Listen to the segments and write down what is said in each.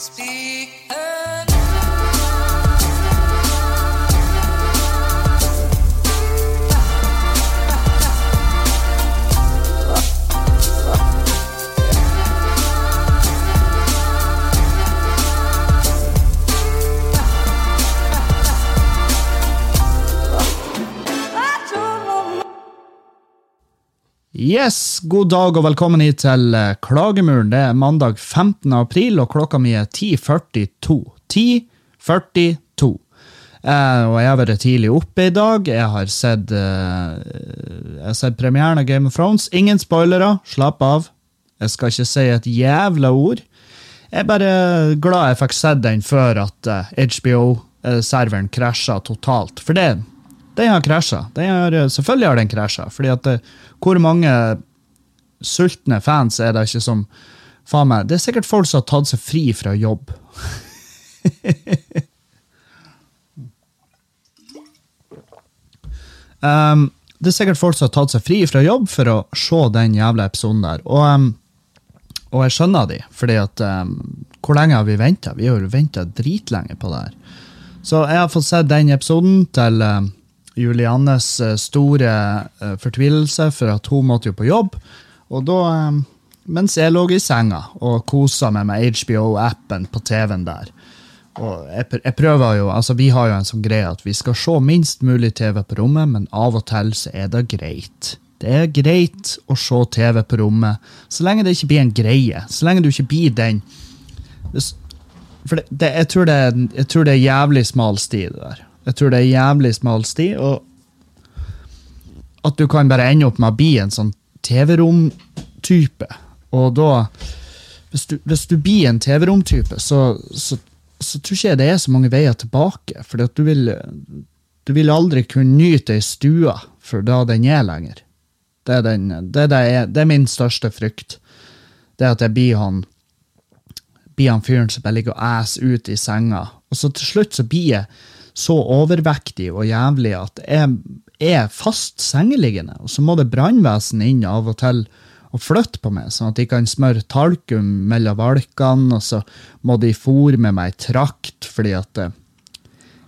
Speak. Yes, god dag og velkommen hit til eh, Klagemuren. Det er mandag 15. april, og klokka mi er 10.42. 10.42. Eh, og jeg har vært tidlig oppe i dag. Jeg har sett, eh, jeg har sett premieren av Game of Thrones. Ingen spoilere, slapp av. Jeg skal ikke si et jævla ord. Jeg er bare glad jeg fikk sett den før at eh, HBO-serveren krasja totalt. For det, den har krasja. Selvfølgelig har den krasja. fordi at det, hvor mange sultne fans er det ikke som Faen meg, det er sikkert folk som har tatt seg fri fra jobb. um, det er sikkert folk som har tatt seg fri fra jobb for å se den jævla episoden der. Og, um, og jeg skjønner de, fordi at um, Hvor lenge har vi venta? Vi har jo venta dritlenge på det her. Så jeg har fått sett den episoden til um, Juliannes eh, store eh, fortvilelse, for at hun måtte jo på jobb. Og da, eh, mens jeg lå i senga og kosa meg med HBO-appen på TV-en der og jeg, prøver jo, altså Vi har jo en sånn greie at vi skal se minst mulig TV på rommet, men av og til så er det greit. Det er greit å se TV på rommet, så lenge det ikke blir en greie. Så lenge du ikke blir den For det, det, jeg, tror det, jeg tror det er jævlig smal sti, det der. Jeg tror det er jævlig smal sti, og at du kan bare ende opp med å bli en sånn TV-rom-type. Og da hvis du, hvis du, blir en TV-rom-type, så, så, så, tror ikke jeg det er så mange veier tilbake. For du vil, du vil aldri kunne nyte ei stue for da den er lenger. Det er, den, det, det, er, det er, min største frykt. Det at jeg blir han blir han fyren som bare ligger og æser ut i senga. Og så til slutt så blir jeg så overvektig og jævlig at jeg er fast sengeliggende. Og så må det brannvesen inn av og til og flytte på meg, sånn at de kan smøre talkum mellom valkene, og så må de fòre med meg trakt, fordi at eh,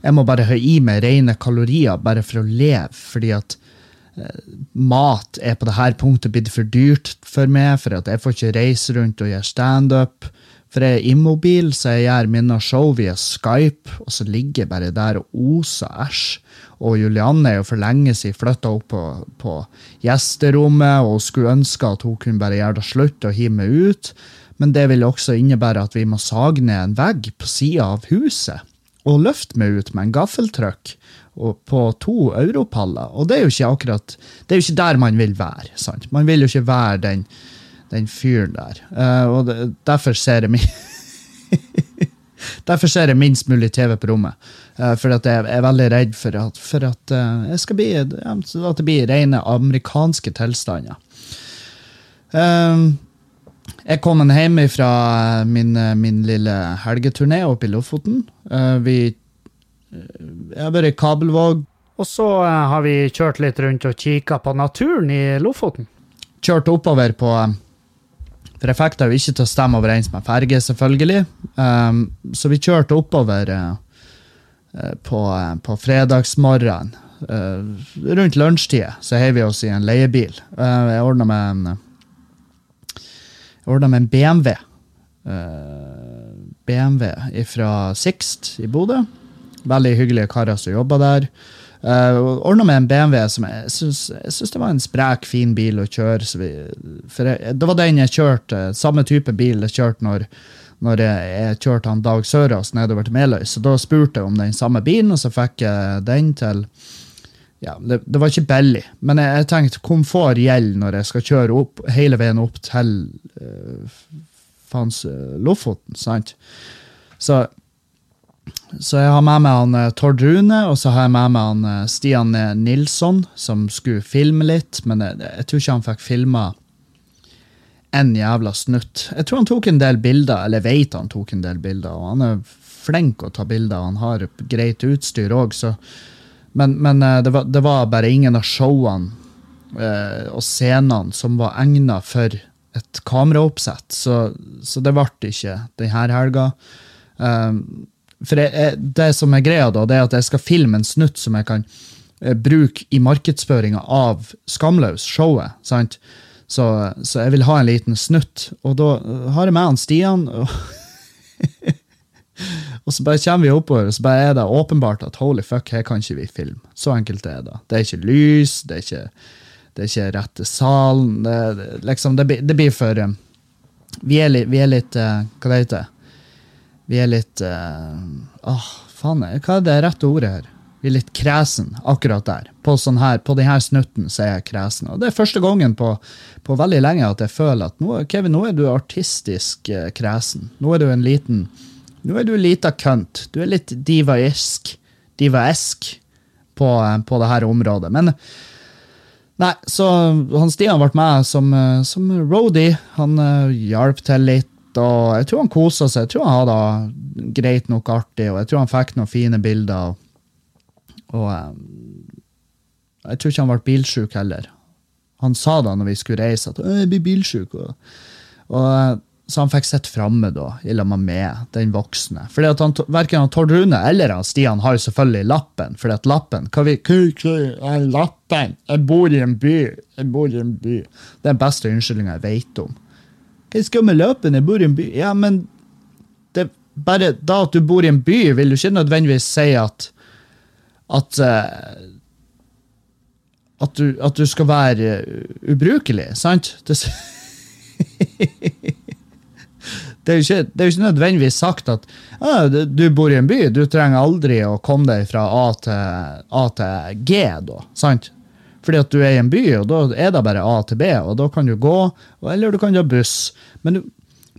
jeg må bare ha i meg rene kalorier bare for å leve, fordi at eh, mat er på dette punktet blitt for dyrt for meg, for at jeg får ikke reise rundt og gjøre standup. For jeg er immobil, så jeg gjør mine show via Skype, og så ligger jeg bare der og oser æsj. Og Julianne er jo for lenge siden flytta opp på, på, gjesterommet og skulle ønske at hun kunne bare gjøre det slutt og hive meg ut. Men det vil også innebære at vi må sage ned en vegg på sida av huset og løfte meg ut med en gaffeltrykk på to europaller. Og det er jo ikke akkurat, det er jo ikke der man vil være. sant? Man vil jo ikke være den den fyren der. Uh, og det, derfor ser jeg Derfor ser jeg minst mulig TV på rommet. Uh, for at jeg er veldig redd for at, for at uh, bli, at det blir rene amerikanske tilstander. jeg kom hjem fra min, min lille helgeturné oppe i Lofoten. vi jeg har vært i Kabelvåg. Og så har vi kjørt litt rundt og kikka på naturen i Lofoten. Kjørt oppover på for jeg fikk det jo ikke til å stemme overens med ferge, selvfølgelig. Um, så vi kjørte oppover uh, på, uh, på fredagsmorgenen. Uh, rundt lunsjtid så heiv vi oss i en leiebil. jeg ordna med en jeg ordna med en BMW. BMW fra Sixt i Bodø. Veldig hyggelige karer som jobba der. Uh, eh, Ordna med en BMW som jeg syns det var en sprek, fin bil å kjøre. Vi, for jeg, det var den jeg kjørte, samme type bil jeg kjørte når, når jeg, jeg kjørte han Dag Sørås nedover til Meløy. Så da spurte jeg om den samme bilen, og så fikk jeg den til ja, det, det var ikke billig, men jeg, jeg tenkte komfort gjelder når jeg skal kjøre opp, hele veien opp til uh, faens uh, Lofoten. sant? Så så jeg har med meg han eh, Tord Rune, og så har jeg med meg han eh, Stian eh, Nilsson, som skulle filme litt, men jeg, jeg tror ikke han fikk filma en jævla snutt. Jeg tror han tok en del bilder, eller vet han tok en del bilder, og han er flink å ta bilder, han har greit utstyr òg, så Men, men det, var, det, var, bare ingen av showene eh, og scenene som var egna for et kameraoppsett, så, så det ble ikke denne helga. Um, for jeg, det som er greia, da, det er at jeg skal filme en snutt som jeg kan uh, bruke i markedsføringa av Skamløs, showet. sant? Så, så, jeg vil ha en liten snutt. Og da har jeg med han Stian. Og, og så bare kommer vi oppover, og så bare er det åpenbart at holy fuck, her kan ikke vi filme. Så enkelt er det. Det er ikke lys, det er ikke, det er ikke rette salen. Det, liksom, det, det, blir for um, Vi er litt, vi er litt Hva det heter Vi er litt uh, Åh, faen, hva er det rette ordet her? Vi er litt kresen akkurat der. På, sånn her, på denne snutten så er jeg kresen. Og det er første gangen på, på veldig lenge at jeg føler at nå, Kevin, nå er du artistisk uh, kresen. Nå er du en liten Nå er du lita kønt. Du er litt divaisk. Divaesk på, på det her området. Men Nei, så han Stian ble med som, som roadie. Han uh, hjalp til litt, og jeg tror han kosa seg. Jeg tror han hadde greit nok artig, og jeg tror han fikk noen fine bilder. Og um, jeg tror ikke han ble bilsjuk heller. Han sa da når vi skulle reise, at jeg blir bilsjuk. Og, og så han fikk sitte framme da, i lag med den voksne. Fordi at han, Verken Tord Rune eller han Stian har jo selvfølgelig lappen. fordi at lappen hva vi, Lappen! Jeg bor i en by! Jeg bor i en by. Det er den beste unnskyldninga jeg vet om. Hva skal med løpen, Jeg bor i en by. Ja, men det, bare da at du bor i en by, vil du ikke nødvendigvis si at at uh, at du, at du skal være ubrukelig, sant? Det, det er, jo ikke, det er jo ikke nødvendigvis sagt at ah, du bor i en by, du trenger aldri å komme deg fra A til, A til G, da. sant? Fordi at du er i en by, og da er det bare A til B, og da kan du gå, eller du kan ta buss. Men du,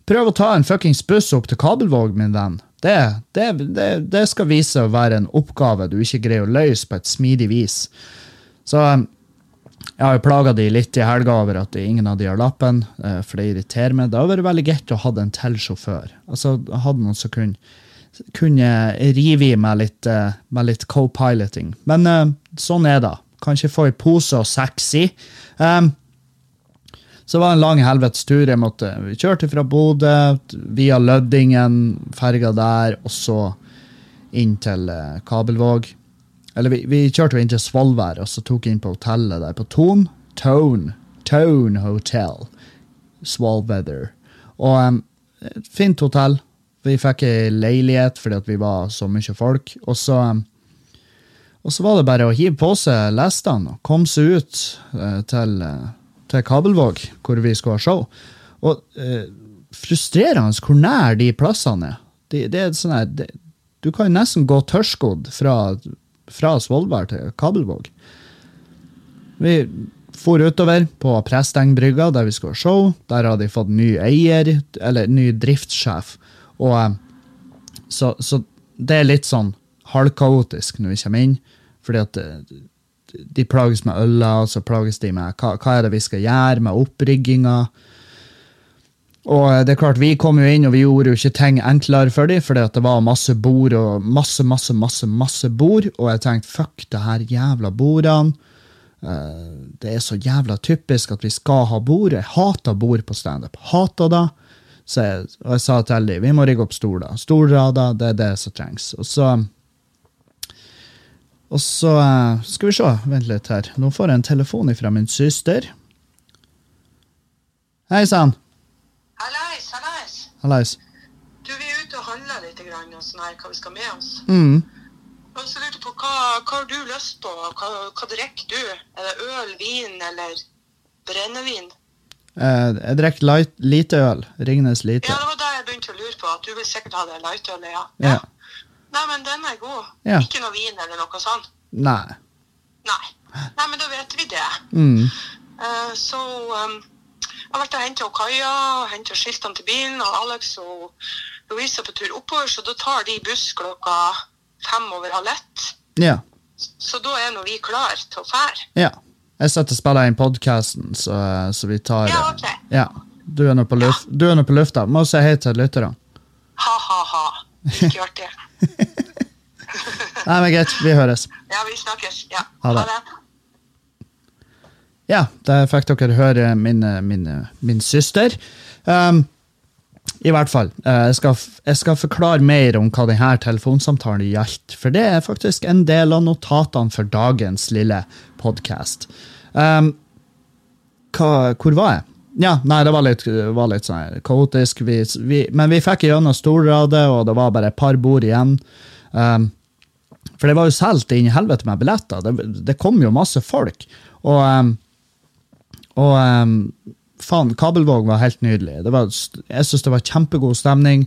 prøv å ta en fuckings buss opp til Kabelvåg, min venn. Det, det, det, det skal vise å være en oppgave du ikke greier å løse på et smidig vis. Så jeg har jo plaga de litt i helga over at ingen av de har lappen, eh, for det irriterer meg. Det hadde vært veldig greit å ha en til sjåfør. Altså, hadde noen som kunne, kunne rive i meg litt, eh, litt co-piloting. Men uh, sånn er det. Kan ikke få i pose og sexy. Um, så det var en lang helvetes tur. Jeg måtte, vi kjørte fra Bodø via Løddingen, ferga der, og så inn til uh, Kabelvåg. Eller vi, vi kjørte inn til Svolvær, og så tok inn på hotellet der på Ton. Tone. Tone Hotel. Svolvær. Og um, et fint hotell. Vi fikk ei leilighet fordi vi var så mye folk. Og så, um, og så var det bare å hive på seg lestene og komme seg ut uh, til, uh, til, Kabelvåg, hvor vi skulle ha show. Og eh, frustrerende hvor nær de plassene er. Det, det er sånn her, du kan nesten gå tørrskodd fra fra Svolvær til Kabelvåg. Vi for utover på Prestengbrygga, der vi skulle ha show. Der har de fått ny eier, eller ny driftssjef. Og eh, så, så det er litt sånn halvkaotisk når vi kommer inn, fordi at eh, de plages med øla, og så plages de med hva, hva er det vi skal gjøre med opprigginga. Og eh, det er klart, Vi kom jo inn og vi gjorde jo ikke ting enklere for dem, fordi at det var masse bord og masse masse, masse, masse bord. Og jeg tenkte fuck det her jævla bordene. Eh, det er så jævla typisk at vi skal ha bord. Jeg hater bord på standup. Hater det. Så jeg, og jeg sa til dem vi må rigge opp stoler. Stolrader, det er det som trengs. Og så og så eh, skal vi se, vent litt her. Nå får jeg en telefon fra min søster. Hei sann. Hallais, hallais. Hallais. Du, vi er ute og handler litt, grann, og sånn her, hva vi skal med oss. Mm. Og så lurte jeg på, hva, hva har du lyst på? Hva, hva drikker du? Er det øl, vin eller brennevin? Eh, jeg drikker lite øl. Ringnes lite. Ja, det var da jeg begynte å lure på. at Du vil sikkert ha det lightølet, ja. Ja. Nei, men den er god. Ja. Ikke noe vin eller noe sånt? Nei. Nei. Nei, men da vet vi det. Mm. Uh, så um, jeg har vært og henta og henta skiltene til bilen, og Alex og Louise er på tur oppover, så da tar de buss klokka fem over halv ett. Ja. Så da er nå vi klar til å fære. ja. Jeg setter og inn podkasten, så, så vi tar Ja, ok. Ja. Du er nå på, luft, er på lufta. Må si hei til lytterne. Ha-ha-ha. Ikke artig. Nei, men greit. Vi høres. Ja, vi snakkes. Ja. Ha det. ja, der fikk dere høre min, min, min søster. Um, I hvert fall. eh, jeg, skal, jeg skal forklare mer om hva denne telefonsamtalen gjaldt. For det er faktisk en del av notatene for dagens lille podkast. Um, hvor var jeg? Ja, nei, det var litt, var litt sånn kaotisk. Vi, vi, men vi fikk gjennom Storradet, og det var bare et par bord igjen. Um, for det var jo solgt inn i helvete med billetter. Det, det kom jo masse folk. Og, um, og um, faen, Kabelvåg var helt nydelig. Var, jeg syns det var kjempegod stemning,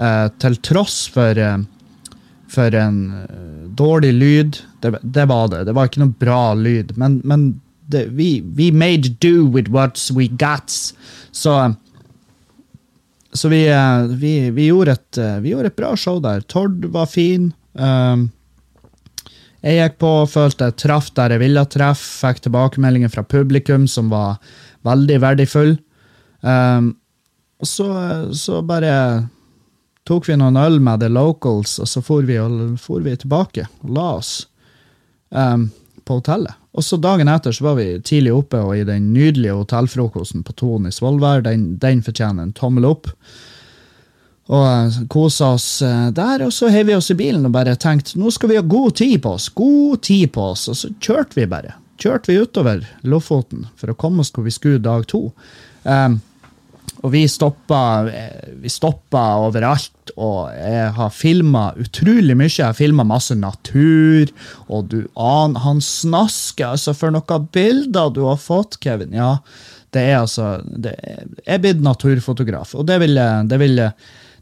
uh, til tross for, uh, for en eh, dårlig lyd. Det, det var det. Det var ikke noe bra lyd. Men, men det, vi, we made do with what we got. Så så vi, eh, vi, vi, gjorde et, eh, vi gjorde et bra show der. Tord var fin. Um, jeg gikk på, følte jeg traff der jeg ville treffe, fikk tilbakemeldinger fra publikum som var veldig verdifull. Um, og så, så bare tok vi noen øl med the locals, og så for vi, og, for vi tilbake og la oss um, på hotellet. Og så Dagen etter så var vi tidlig oppe og i den nydelige hotellfrokosten på Ton i Svolvær. Den, den fortjener en tommel opp. Og eh, kosa oss eh, der, og så heiv vi oss i bilen og bare tenkte nå skal vi ha god tid på oss. God tid på oss. Og så kjørte vi bare. Kjørte vi utover Lofoten for å komme oss hvor vi skulle dag to. Um, og vi stoppa, eh, vi stoppa overalt, og jeg har filma utrolig mye. Jeg har filma masse natur, og du aner Han snasker altså for noen bilder du har fått, Kevin. Ja, det er altså det Jeg er blitt naturfotograf, og det vil, det vil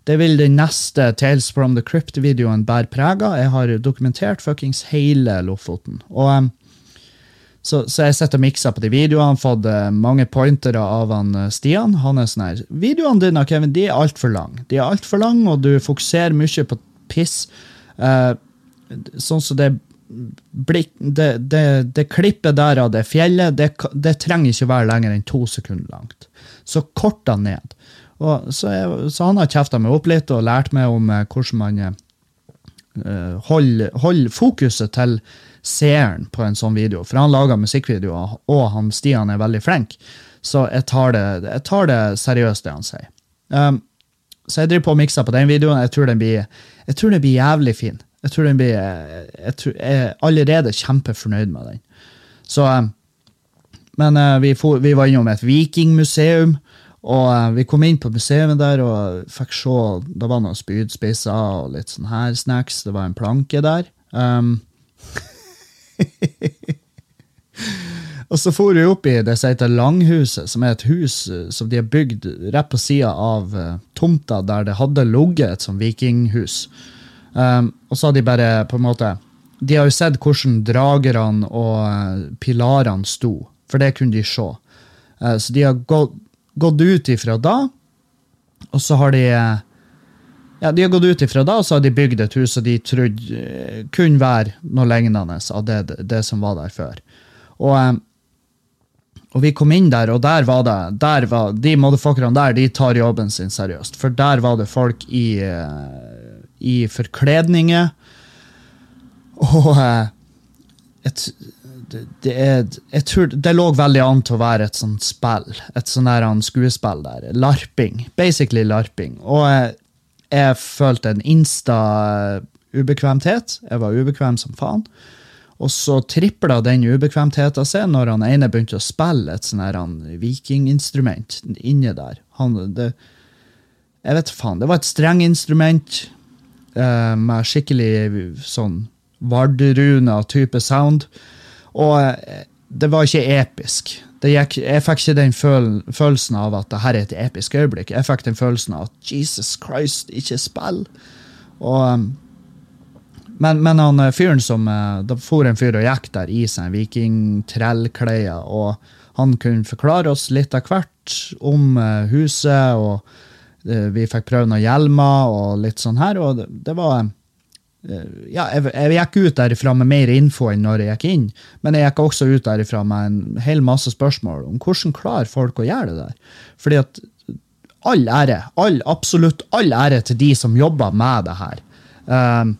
det vil den neste Tales from the Crypt-videoen bære preg av. Jeg har dokumentert fuckings hele Lofoten. Og um, så, så, jeg sitter og mikser på de videoene, fått uh, mange pointere av han uh, Stian. Han er sånn her Videoene dine Kevin, de er altfor lange. De er altfor lange, og du fokuserer mye på piss. Uh, sånn som det, blikk, det, det, det klippet der av det fjellet, det, det trenger ikke være lenger enn to sekunder langt. Så kort da ned. Og, så, jeg, så, han har kjefta meg opp litt og lært meg om hvordan man holder hold fokuset til seeren på en sånn video. For han lager musikkvideoer, og han Stian er veldig flink. Så jeg tar det, jeg tar det seriøst, det han sier. Um, så jeg driver på og mikser på den videoen. Jeg tror den blir, jeg tror den blir jævlig fin. Jeg tror den blir, jeg, tror, jeg er allerede kjempefornøyd med den. Så, um, men uh, vi, for, vi, var innom et vikingmuseum, og uh, vi kom inn på museet der og fikk se Det var noen spydspisser og litt sånn her snacks. Det var en planke der. Um, og så for vi opp i det som heter Langhuset, som er et hus som de har bygd rett på sida av uh, tomta der det hadde ligget et sånt vikinghus. Um, og så har de bare på en måte De har jo sett hvordan dragerne og uh, pilarene sto, for det kunne de se. Uh, så de har gått, gått ut ifra da, og så har de ja, De har gått ut ifra da, og så har de bygd et hus som de trodde uh, kunne være noe lignende av det, det, som var der før. Og, um, og vi kom inn der, og der var det der var, De motherfuckerne der de tar jobben sin seriøst. For der var det folk i, uh, i forkledninger. Og et, det, det, er, jeg det lå veldig an til å være et sånt spill. Et sånt der skuespill der. Larping. Basically larping. Og jeg følte en insta-ubekvemthet. Jeg var ubekvem som faen. Og så tripla den ubekvemtheten seg når han ene begynte å spille et sånn vikinginstrument inni der. Han, det, jeg vet faen, det var et strenginstrument eh, med skikkelig sånn Vardruna-type sound. Og eh, det var ikke episk. Gikk, jeg fikk ikke den føl følelsen av at det her er et episk øyeblikk. Jeg fikk den følelsen av at Jesus Christ, ikke spill. Og, um, men, men han fyren som Da for en fyr og gikk der i seg vikingtrellklær, og han kunne forklare oss litt av hvert om uh, huset, og vi fikk prøve noen hjelmer og litt sånn her, og det, det var ja, jeg, jeg, gikk ut derifra med mer info enn når jeg gikk inn, men jeg gikk også ut derifra med en hel masse spørsmål om hvordan klarer folk å gjøre det der. Fordi at all ære, all, absolutt all ære til de som jobber med det her. Um,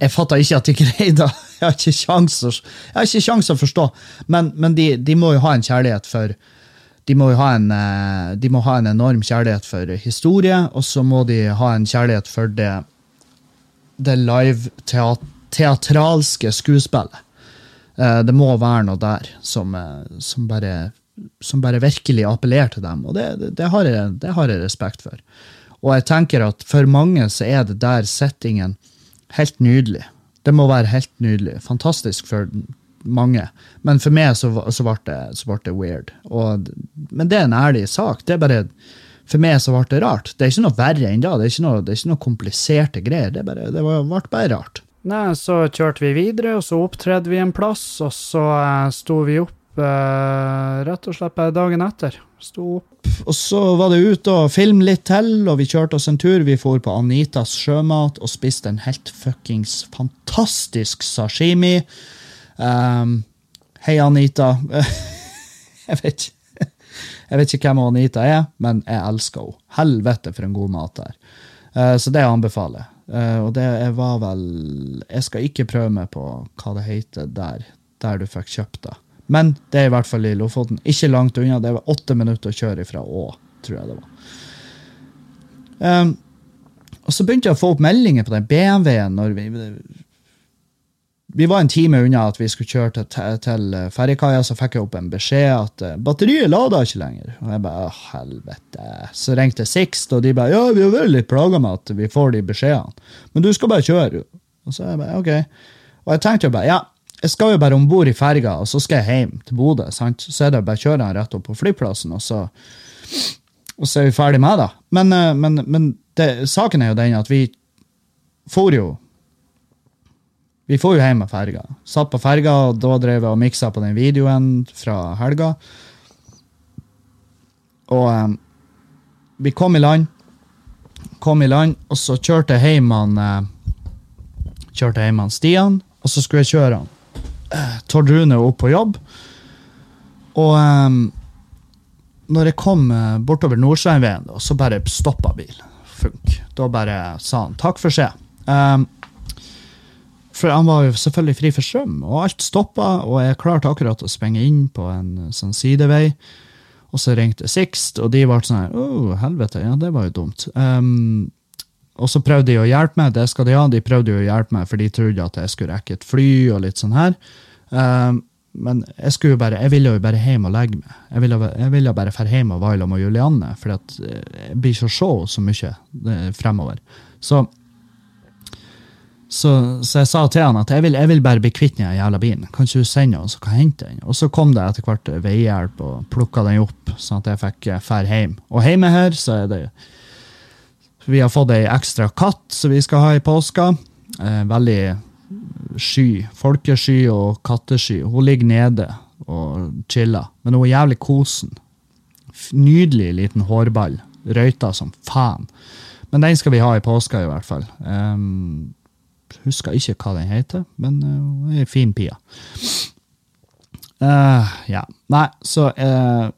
jeg fatter ikke at de greide jeg har ikke sjans jeg har ikke sjans å forstå. Men, men de, de må jo ha en kjærlighet for de må ha en, eh, de må ha en enorm kjærlighet for historie, og så må de ha en kjærlighet for det, det live-teatralske skuespillet. Eh, Det må være noe der som, eh, som, bare, som bare virkelig appellerer til dem, og det, det, har jeg, det har jeg respekt for. Og jeg tenker at for mange så er det der settingen helt nydelig. Det må være helt nydelig. Fantastisk for mange. Men for meg så, så, ble, det, så ble det weird. Og, men det er en ærlig sak. Det er bare, for meg så ble det rart. Det er ikke noe verre enn da. Det er ikke noe, det er ikke noe kompliserte greier. Det, bare, det ble bare rart. Nei, så kjørte vi videre, og så opptredde vi en plass, og så uh, sto vi opp eh, rett og slett bare dagen etter. Sto opp. Og så var det ut og filme litt til, og vi kjørte oss en tur. Vi for på Anitas sjømat og spiste en helt fuckings fantastisk sashimi. Um, Hei, Anita. jeg vet ikke Jeg vet ikke hvem Anita er, men jeg elsker henne. Helvete for en god mat der. Eh, så det anbefaler jeg. Eh, og det var vel Jeg skal ikke prøve meg på hva det heter der, der du fikk kjøpt det. Men det er i hvert fall i Lofoten. Ikke langt unna. Det var åtte minutter å kjøre ifra Å, tror jeg det var. Um, og så begynte jeg å få opp meldinger på den BMW-en når vi Vi var en time unna at vi skulle kjøre til, til, til ferjekaia, så fikk jeg opp en beskjed at eh, batteriet lada ikke lenger. Og jeg bare helvete. Så ringte Sixt, og de bare ja, vi har vært litt plaga med at vi får de beskjedene. Men du skal bare kjøre. Og så jeg bare ok. Og jeg tenkte jo bare ja, jeg skal jo bare om bord i ferga, og så skal jeg hjem til Bodø. sant? Så er det bare å kjøre rett opp på flyplassen, og så, og så er vi ferdig med det. Men, eh, men, men det, saken er jo den at vi for jo Vi får jo hjem med ferga. Satt på ferga, og da drev jeg og miksa på den videoen fra helga. Og um, vi kom i land, kom i land, og så kjørte jeg hjem han uh, Kjørte hjem han Stian, og så skulle jeg kjøre han uh, Tord Rune opp på jobb. Og um, når jeg kom uh, bortover Nordsteinveien, så bare stoppa bilen. Funk. Da bare sa han takk for seg. Um, for han var jo selvfølgelig fri for strøm, og alt stoppa, og jeg klarte akkurat å springe inn på en sånn sidevei. Og så ringte Sixt, og de ble sånn her Å, helvete, ja, det var jo dumt. Um, og så prøvde de å hjelpe meg, det skal de ha. De prøvde jo å hjelpe meg, for de trodde at jeg skulle rekke et fly og litt sånn her. Um, men jeg skulle jo bare, jeg ville jo bare hjem og legge meg. Jeg ville, jeg ville bare dra hjem og være sammen med Julianne, for eh, jeg blir ikke å se så mye eh, fremover. Så, så, så jeg sa til han at jeg vil, jeg vil bare bli kvitt den jævla bilen. Kan ikke du sende den, så kan hente den? Og så kom det etter hvert veihjelp og plukka den opp, sånn at jeg fikk dra hjem. Og hjemme her så er det Vi har fått ei ekstra katt som vi skal ha i påska. Eh, veldig sky. Folkesky og kattesky. Hun ligger nede og chiller, men hun er jævlig kosen. Nydelig liten hårball. Røyta som faen. Men den skal vi ha i påska, i hvert fall. Um, husker ikke hva den heter, men uh, hun er ei fin pia. Uh, ja. Nei, så uh,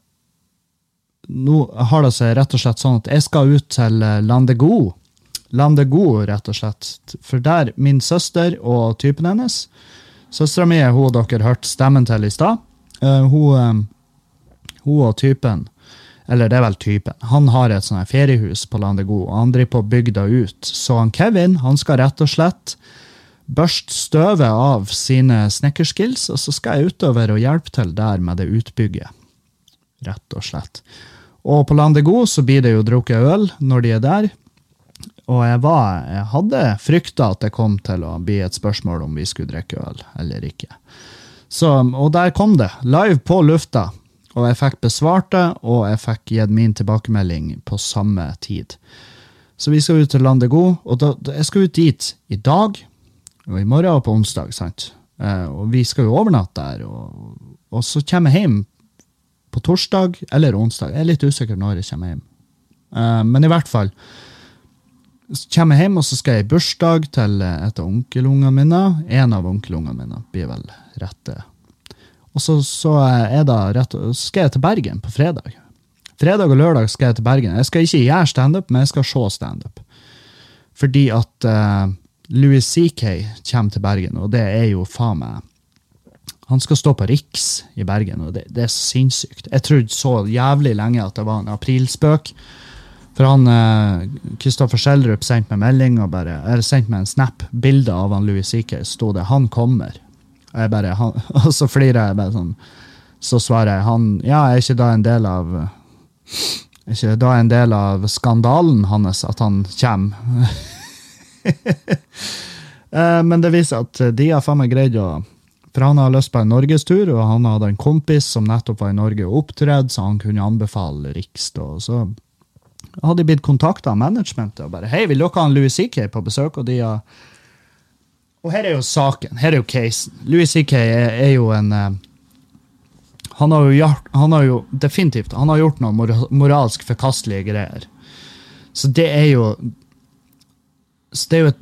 Nå har det seg rett og slett sånn at jeg skal ut til eh, Landego. Landego, rett og slett. For der min søster og typen hennes Søstera mi er hun dere hørte stemmen til i stad. Uh, hun, eh, hun og typen eller det er vel typen. Han har et sånt feriehus på Landego, og han driver på det ut. Så han Kevin han skal rett og slett børste støvet av sine snekkerskills, og så skal jeg utover og hjelpe til der med det utbygget. Rett og slett. Og på Landego så blir det jo drukket øl når de er der. Og jeg, var, jeg hadde frykta at det kom til å bli et spørsmål om vi skulle drikke øl eller ikke. Så, og der kom det, live på lufta. Og jeg fikk besvart det, og jeg fikk gitt min tilbakemelding på samme tid. Så vi skal ut til Landego, og da, jeg skal ut dit i dag, og i morgen og på onsdag. sant? Eh, og vi skal jo overnatte der, og, og så kommer jeg hjem på torsdag eller onsdag. Jeg er litt usikker når jeg kommer hjem. Eh, men i hvert fall så kommer jeg hjem, og så skal jeg i bursdag til et av onkelungene mine. En av onkelungene mine blir vel rette. Og så, så er det rett, skal jeg til Bergen på fredag. Fredag og lørdag skal jeg til Bergen. Jeg skal ikke gjøre standup, men jeg skal se standup. Fordi at uh, Louis CK kommer til Bergen, og det er jo faen meg Han skal stå på Riks i Bergen, og det, det er sinnssykt. Jeg trodde så jævlig lenge at det var en aprilspøk. For han Kristoffer Schjelderup sendte meg melding og bare, eller sendte meg en snap, bilde av han Louis CK. sto det 'Han kommer'. Og, jeg bare, han, og så flirer jeg bare sånn. Så svarer jeg han Ja, er ikke da en del av Er ikke da en del av skandalen hans at han kommer? Eh, Men det viser at de har faen meg greid å For han har lyst på en norgestur, og han hadde en kompis som nettopp var i Norge og opptredde, så han kunne anbefale Riks. og Så hadde de blitt kontakta av managementet og bare 'Hei, vil dere ha en Louis CK på besøk?' Og de har Og her er jo saken. Her er jo casen. Louis CK er, er jo en eh, han har, jo han har jo definitivt han har gjort noen mora- moralsk forkastelige greier. Så det er jo så Det er jo et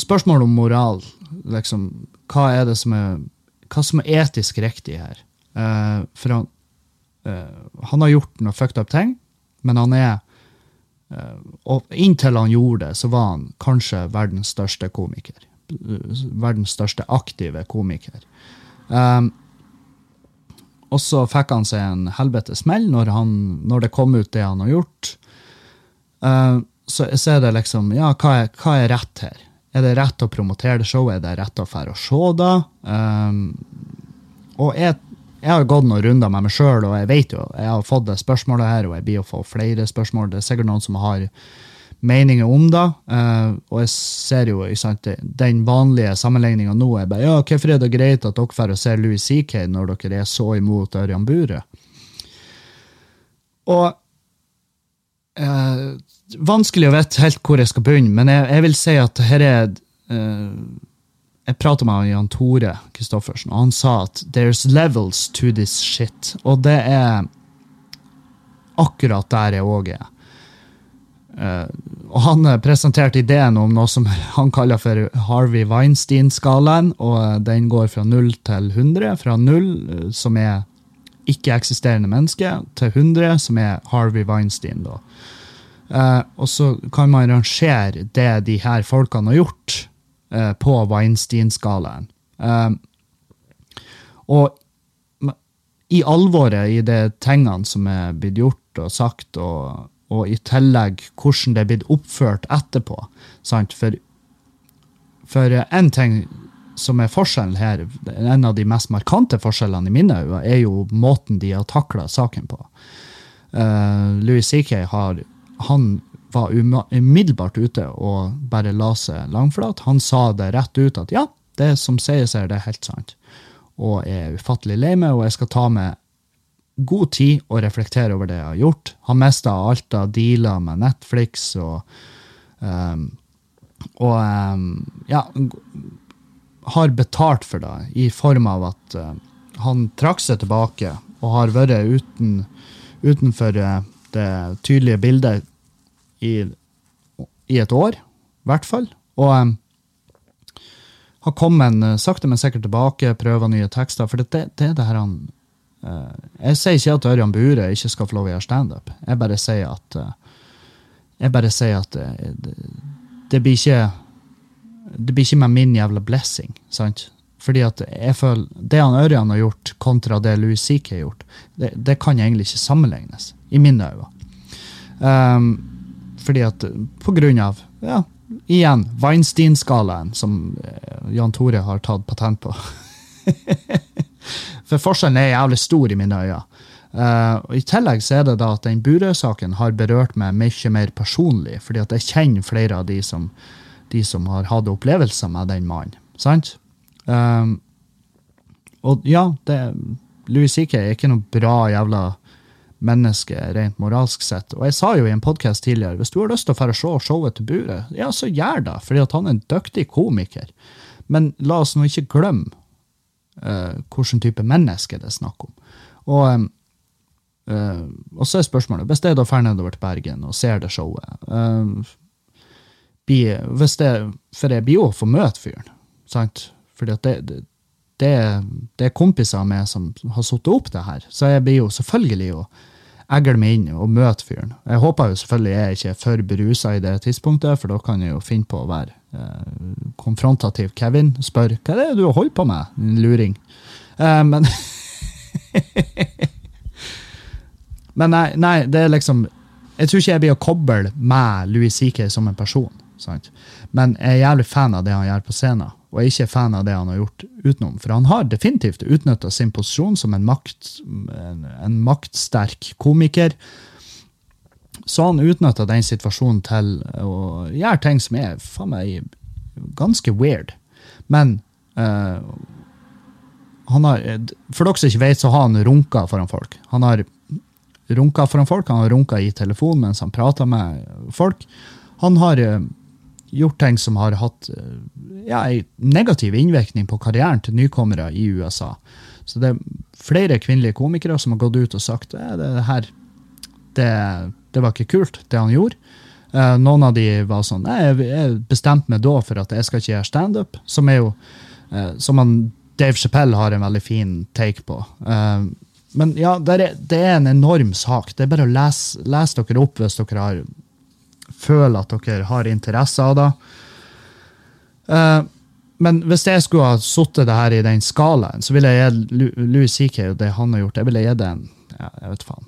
spørsmål om moral. Liksom, hva er det som er hva som er etisk riktig her? Uh, for han, uh, han har gjort noe fucked up ting, men han er uh, Og inntil han gjorde det, så var han kanskje verdens største komiker. Verdens største aktive komiker. Um, og så fikk han seg en helvetes smell når, når det kom ut det han har gjort. Uh, så, så er det liksom Ja, hva er, hva er rett her? Er det rett å promotere det showet? Er det rett å dra og se det? Um, og jeg, jeg har gått noen runder med meg sjøl, og jeg vet jo, jeg har fått det spørsmålet her, og jeg blir å få flere spørsmål. Det er sikkert noen som har meninger om det. eh, og jeg ser jo sant, den vanlige sammenligninga nå er bare ja, hvorfor er det greit at dere får se Louis CK når dere er så imot Ørjan Bure? Og eh, Vanskelig å vite helt hvor jeg skal begynne, men jeg, jeg vil si at her er eh, Jeg pratet med Jan Tore Kristoffersen, og han sa at 'there's levels to this shit'. Og det er akkurat der jeg òg er. Eh, og han eh, presenterte ideen om noe som han kaller for Harvey Weinstein-skalaen, og eh, den går fra 0 til 100. Fra 0, eh, som er ikke-eksisterende menneske, til 100, som er Harvey Weinstein. da. Og så kan man rangere det de her folkene har gjort, på Weinstein-skalaen. Og i alvoret i de tingene som er blitt gjort og sagt, og, og i tillegg hvordan det er blitt oppført etterpå. Sant? For, for en ting som er forskjellen her, en av de mest markante forskjellene i mine øyne, er jo måten de har takla saken på. Uh, Louis CK har han var umiddelbart ute og bare la seg langflat. Han sa det rett ut at ja, det som sies her, det er helt sant. Og jeg er ufattelig lei meg, og jeg skal ta meg god tid å reflektere over det jeg har gjort. Har mista alt av dealer med Netflix og um, Og um, ja har betalt for det i form av at uh, han trakk seg tilbake og har vært uten, utenfor uh, det tydelige bildet i, i et år, i hvert fall. Og um, har kommet uh, sakte, men sikkert tilbake, prøver nye tekster. For det, det, det er det her han Jeg sier ikke at Ørjan Bure ikke skal få lov å gjøre standup. Jeg bare sier at uh, Jeg bare sier at uh, det, det blir ikke Det blir ikke med min jævla blessing, sant? Fordi at jeg føler Det han Ørjan har gjort, kontra det Louis CK har gjort, det, det kan egentlig ikke sammenlignes, i mine øyne. Um, fordi at på grunn av ja, igjen, Weinstein-skalaen, som eh, Jan Tore har tatt patent på. For forskjellen er jævlig stor i mine øyne. Uh, og I tillegg så er det da at den Burøe-saken har berørt meg mye mer personlig, fordi at jeg kjenner flere av de som, de som har hatt opplevelser med den mannen. Sant? Um, og ja, det, Louis C.K. er ikke noe bra jævla menneske rent moralsk sett. Og jeg sa jo i en podkast tidligere hvis du har lyst til å fære se showet til Bure, ja, så gjør det, fordi at han er en dyktig komiker. Men la oss nå ikke glemme uh, hvilken type menneske det er snakk om. Og, uh, og så er spørsmålet, hvis jeg da drar nedover til Bergen og ser det showet uh, bi, hvis det, For jeg blir jo få møte fyren, sant? Fordi at det, det det, det er kompiser av meg som har satt opp det her, så jeg blir jo selvfølgelig å egle meg inn og møte fyren. Jeg håper jo selvfølgelig jeg ikke er for berusa i det tidspunktet, for da kan jeg jo finne på å være konfrontativ Kevin spør hva er det du holder på med, din luring. Eh, men Men nei, nei, det er liksom Jeg tror ikke jeg blir å koble med Louis CK som en person. Sant? Men jeg er jævlig fan av det han gjør på scenen, og jeg er ikke fan av det han har gjort utenom. For han har definitivt utnytta sin posisjon som en, makt, en, en maktsterk komiker. Så han utnytta den situasjonen til å gjøre ting som er faen meg ganske weird. Men uh, han har, for dere som ikke vet, så har han runka foran folk. Han har runka foran folk, han har runka i telefon mens han prater med folk. Han har uh, gjort ting som har hatt uh, ja, en negativ innvirkning på karrieren til nykommere i USA. Så det er flere kvinnelige komikere som har gått ut og sagt at det her det, det var ikke kult, det han gjorde. Uh, noen av de var sånn jeg, jeg bestemte meg da for at jeg skal ikke gjøre standup, som er jo uh, som han, Dave Chappelle har en veldig fin take på. Uh, men ja, det er, det er en enorm sak. Det er bare å lese, lese dere opp hvis dere har, føler at dere har interesse av det. Men hvis jeg skulle ha satt det her i den skalaen, så ville jeg gitt Louis CK og det han har gjort, jeg ville gitt det en jeg vet faen,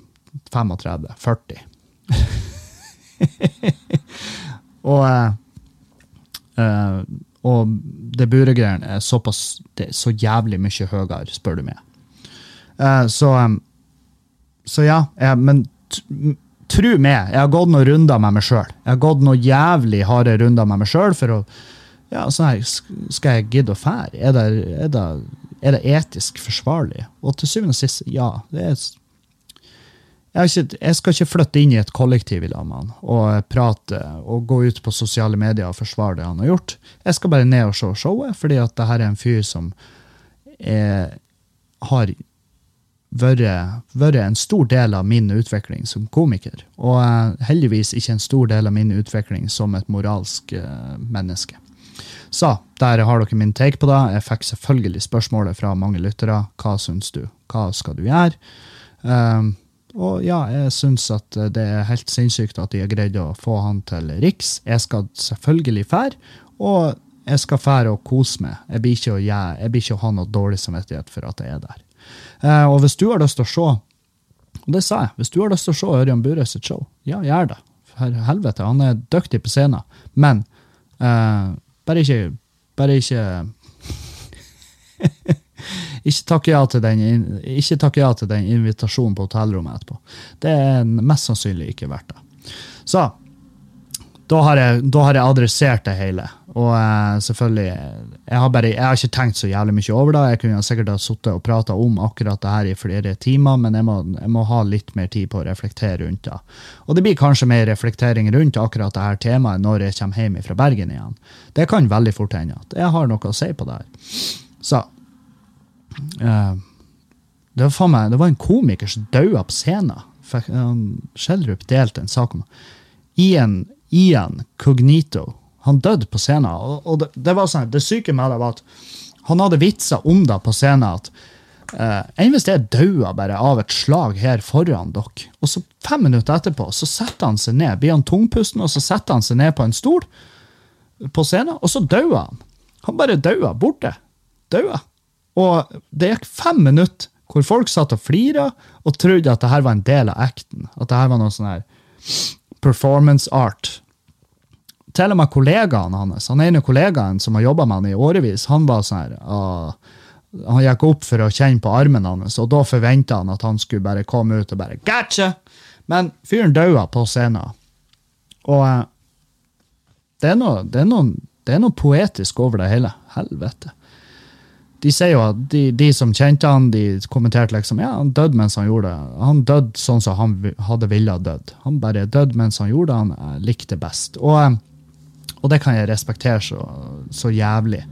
35, 40. og eh, og det buregreiene er såpass det er så jævlig mye høyere, spør du meg. Uh, så, um, så ja, jeg, men tru meg, jeg har gått noen runder med meg sjøl. Jeg har gått noen jævlig harde runder med meg sjøl for å ja, Skal jeg gidde å fære? Er det, er, det, er det etisk forsvarlig? Og til syvende og sist, ja. det er jeg, ikke, jeg skal ikke flytte inn i et kollektiv i lag med han og prate og gå ut på sosiale medier og forsvare det han har gjort. Jeg skal bare ned og se showet, fordi at det her er en fyr som er, har vært en stor del av min utvikling som komiker. Og eh, heldigvis ikke en stor del av min utvikling som et moralsk eh, menneske. Så der har dere min take på det. Jeg fikk selvfølgelig spørsmålet fra mange lyttere. Hva syns du? Hva skal du gjøre? Um, og ja, jeg syns at det er helt sinnssykt at de har greid å få han til Riks. Jeg skal selvfølgelig fære, og jeg skal fære og kose meg. Jeg blir ikke å, jeg blir ikke å ha noe dårlig samvittighet for at jeg er der. Eh, og hvis du har lyst til å se, og det sa jeg, hvis du har lyst til å se Ørjan Bure sitt show, ja, gjør det. For helvete, han er dyktig på scenen. Men eh, bare ikke Bare ikke ikke takke ja til den, ja til den invitasjonen på hotellrommet etterpå. Det er mest sannsynlig ikke verdt det. Så da har jeg, da har jeg adressert det hele. Og uh, selvfølgelig jeg har, bare, jeg har ikke tenkt så jævlig mye over det. Jeg kunne sikkert ha sittet og prata om akkurat det her i flere timer, men jeg må, jeg må ha litt mer tid på å reflektere rundt det. Og det blir kanskje mer reflektering rundt akkurat det her temaet når jeg kommer hjem fra Bergen igjen. Det kan veldig fort hende at jeg har noe å si på det her. Så det, var for meg, det var en komiker som daua på scenen. Skjeldrup delte en sak om Ian, Ian Cognito. Han døde på scenen. Og, og det, det var sånn, det syke med det var at han hadde vitser om det på scenen. at eh, Enn hvis jeg daua bare av et slag her foran dere, og så fem minutter etterpå så setter han seg ned, blir han tungpusten, og så setter han seg ned på en stol på scenen, og så daua han. Han bare daua borte. Daua. Og det gikk fem minutter hvor folk satt og flira og trodde at det her var en del av acten. At det her var noe sånn her performance art. Til og med kollegaene hans, han ene kollegaen som har jobba med han i årevis, han var sånn her uh, Han gikk opp for å kjenne på armen hans, og da forventa han at han skulle bare komme ut og bare Gotcha! Men fyren daua på scenen. Og uh, det er, noe, det, er noe, det er noe poetisk over det hele. Helvete. De sier jo at de, de som kjente han, de kommenterte liksom ja, han døde mens han gjorde det. Han døde sånn som han hadde villet dødd. Han bare døde mens han gjorde det han eh, likte best. Og, eh, og det kan jeg respektere så, så jævlig.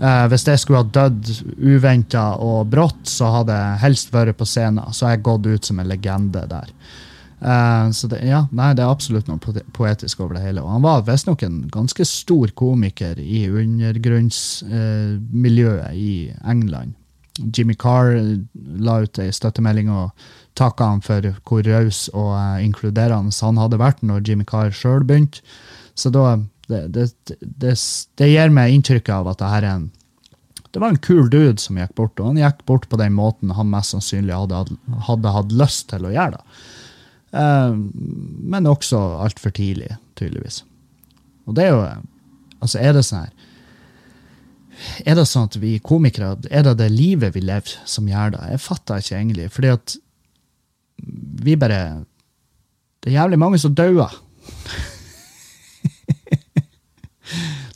Eh, hvis jeg skulle ha dødd uventa og brått, så hadde jeg helst vært på scenen. Så jeg gått ut som en legende der. Eh, så det, ja, nei, det er absolutt noe poetisk over det hele. Og han var visstnok en ganske stor komiker i undergrunnsmiljøet i England. Jimmy Carr eh, la ut ei støttemelding og takka han for hvor raus og eh, inkluderende han hadde vært når Jimmy Carr sjøl begynte. Så da, Det, det, det, det gir meg inntrykk av at det her er en det var en kul dude som gikk bort, og han gikk bort på den måten han mest sannsynlig hadde, hadde hatt lyst til å gjøre det. Eh, men også altfor tidlig, tydeligvis. Og det er jo Altså, er det sånn her Er det sånn at vi komikere Er det det livet vi lever, som gjør det? Jeg fatter ikke egentlig. Fordi at vi bare Det er jævlig mange som dauer.